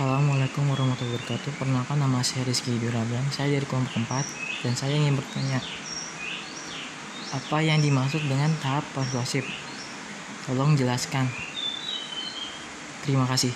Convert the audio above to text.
Assalamualaikum warahmatullahi wabarakatuh. Perkenalkan nama saya Rizky Duraban. Saya dari kelompok 4 dan saya ingin bertanya apa yang dimaksud dengan tahap persuasif? Tolong jelaskan. Terima kasih.